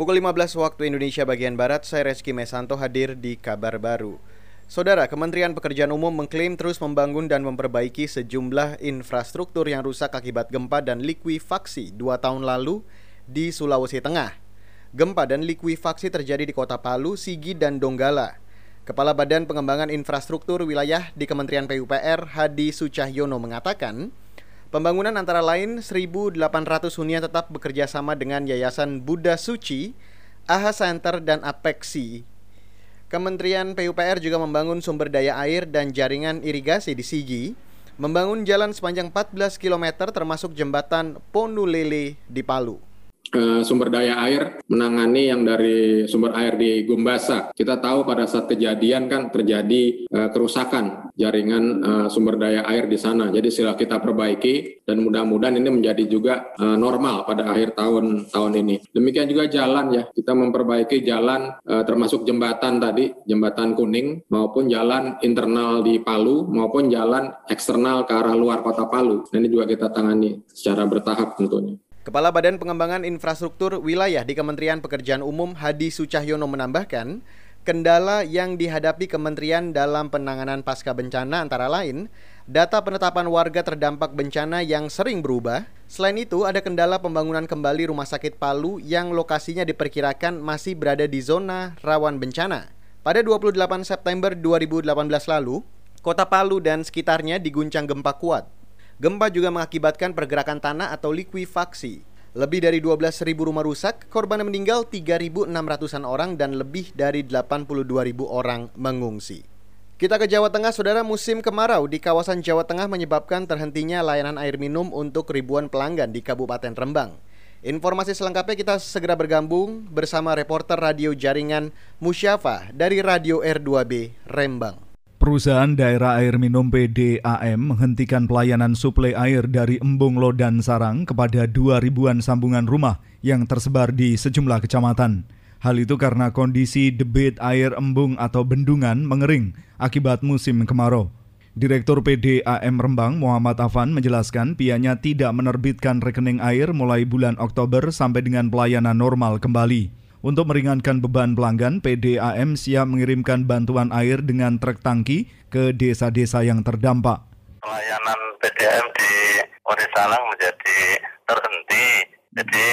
Pukul 15 waktu Indonesia bagian Barat, saya Reski Mesanto hadir di Kabar Baru. Saudara, Kementerian Pekerjaan Umum mengklaim terus membangun dan memperbaiki sejumlah infrastruktur yang rusak akibat gempa dan likuifaksi dua tahun lalu di Sulawesi Tengah. Gempa dan likuifaksi terjadi di kota Palu, Sigi, dan Donggala. Kepala Badan Pengembangan Infrastruktur Wilayah di Kementerian PUPR, Hadi Sucahyono mengatakan, Pembangunan antara lain 1.800 hunian tetap bekerja sama dengan Yayasan Buddha Suci, AHA Center, dan Apexi. Kementerian PUPR juga membangun sumber daya air dan jaringan irigasi di Sigi, membangun jalan sepanjang 14 km termasuk jembatan Ponulele di Palu. Eh, sumber daya air menangani yang dari sumber air di Gumbasa. Kita tahu pada saat kejadian kan terjadi uh, kerusakan jaringan uh, sumber daya air di sana. Jadi sila kita perbaiki dan mudah-mudahan ini menjadi juga uh, normal pada akhir tahun tahun ini. Demikian juga jalan ya. Kita memperbaiki jalan uh, termasuk jembatan tadi, jembatan kuning maupun jalan internal di Palu maupun jalan eksternal ke arah luar kota Palu. Nah, ini juga kita tangani secara bertahap tentunya. Kepala Badan Pengembangan Infrastruktur Wilayah di Kementerian Pekerjaan Umum Hadi Sucahyono menambahkan, kendala yang dihadapi kementerian dalam penanganan pasca bencana antara lain data penetapan warga terdampak bencana yang sering berubah. Selain itu, ada kendala pembangunan kembali Rumah Sakit Palu yang lokasinya diperkirakan masih berada di zona rawan bencana. Pada 28 September 2018 lalu, Kota Palu dan sekitarnya diguncang gempa kuat Gempa juga mengakibatkan pergerakan tanah atau likuifaksi. Lebih dari 12.000 rumah rusak, korban meninggal 3.600-an orang dan lebih dari 82.000 orang mengungsi. Kita ke Jawa Tengah, saudara musim kemarau di kawasan Jawa Tengah menyebabkan terhentinya layanan air minum untuk ribuan pelanggan di Kabupaten Rembang. Informasi selengkapnya kita segera bergabung bersama reporter radio jaringan Musyafa dari Radio R2B Rembang. Perusahaan daerah air minum PDAM menghentikan pelayanan suplai air dari Embung Lodan Sarang kepada dua ribuan sambungan rumah yang tersebar di sejumlah kecamatan. Hal itu karena kondisi debit air embung atau bendungan mengering akibat musim kemarau. Direktur PDAM Rembang Muhammad Afan menjelaskan pihaknya tidak menerbitkan rekening air mulai bulan Oktober sampai dengan pelayanan normal kembali. Untuk meringankan beban pelanggan, PDAM siap mengirimkan bantuan air dengan truk tangki ke desa-desa yang terdampak. Pelayanan PDAM di Warisalang menjadi terhenti. Jadi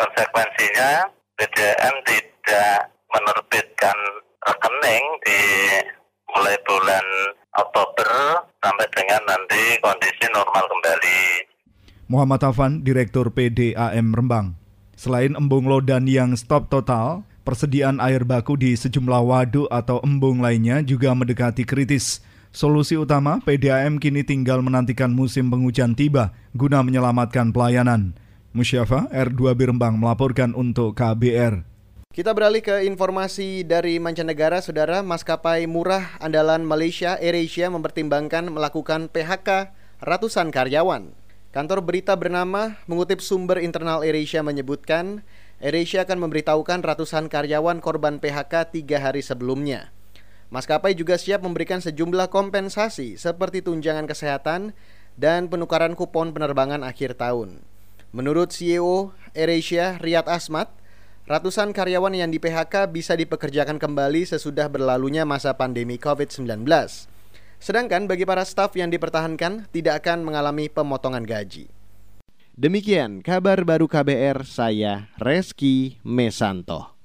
konsekuensinya PDAM tidak menerbitkan rekening di mulai bulan Oktober sampai dengan nanti kondisi normal kembali. Muhammad Afan, Direktur PDAM Rembang. Selain embung lodan yang stop total, persediaan air baku di sejumlah waduk atau embung lainnya juga mendekati kritis. Solusi utama, PDAM kini tinggal menantikan musim penghujan tiba guna menyelamatkan pelayanan. Musyafa R2 Birembang melaporkan untuk KBR. Kita beralih ke informasi dari mancanegara, saudara. Maskapai murah andalan Malaysia, AirAsia mempertimbangkan melakukan PHK ratusan karyawan. Kantor berita bernama mengutip sumber internal AirAsia menyebutkan AirAsia akan memberitahukan ratusan karyawan korban PHK tiga hari sebelumnya. Maskapai juga siap memberikan sejumlah kompensasi seperti tunjangan kesehatan dan penukaran kupon penerbangan akhir tahun. Menurut CEO AirAsia Riyad Asmat, ratusan karyawan yang di PHK bisa dipekerjakan kembali sesudah berlalunya masa pandemi COVID-19. Sedangkan bagi para staf yang dipertahankan tidak akan mengalami pemotongan gaji. Demikian kabar baru KBR saya Reski Mesanto.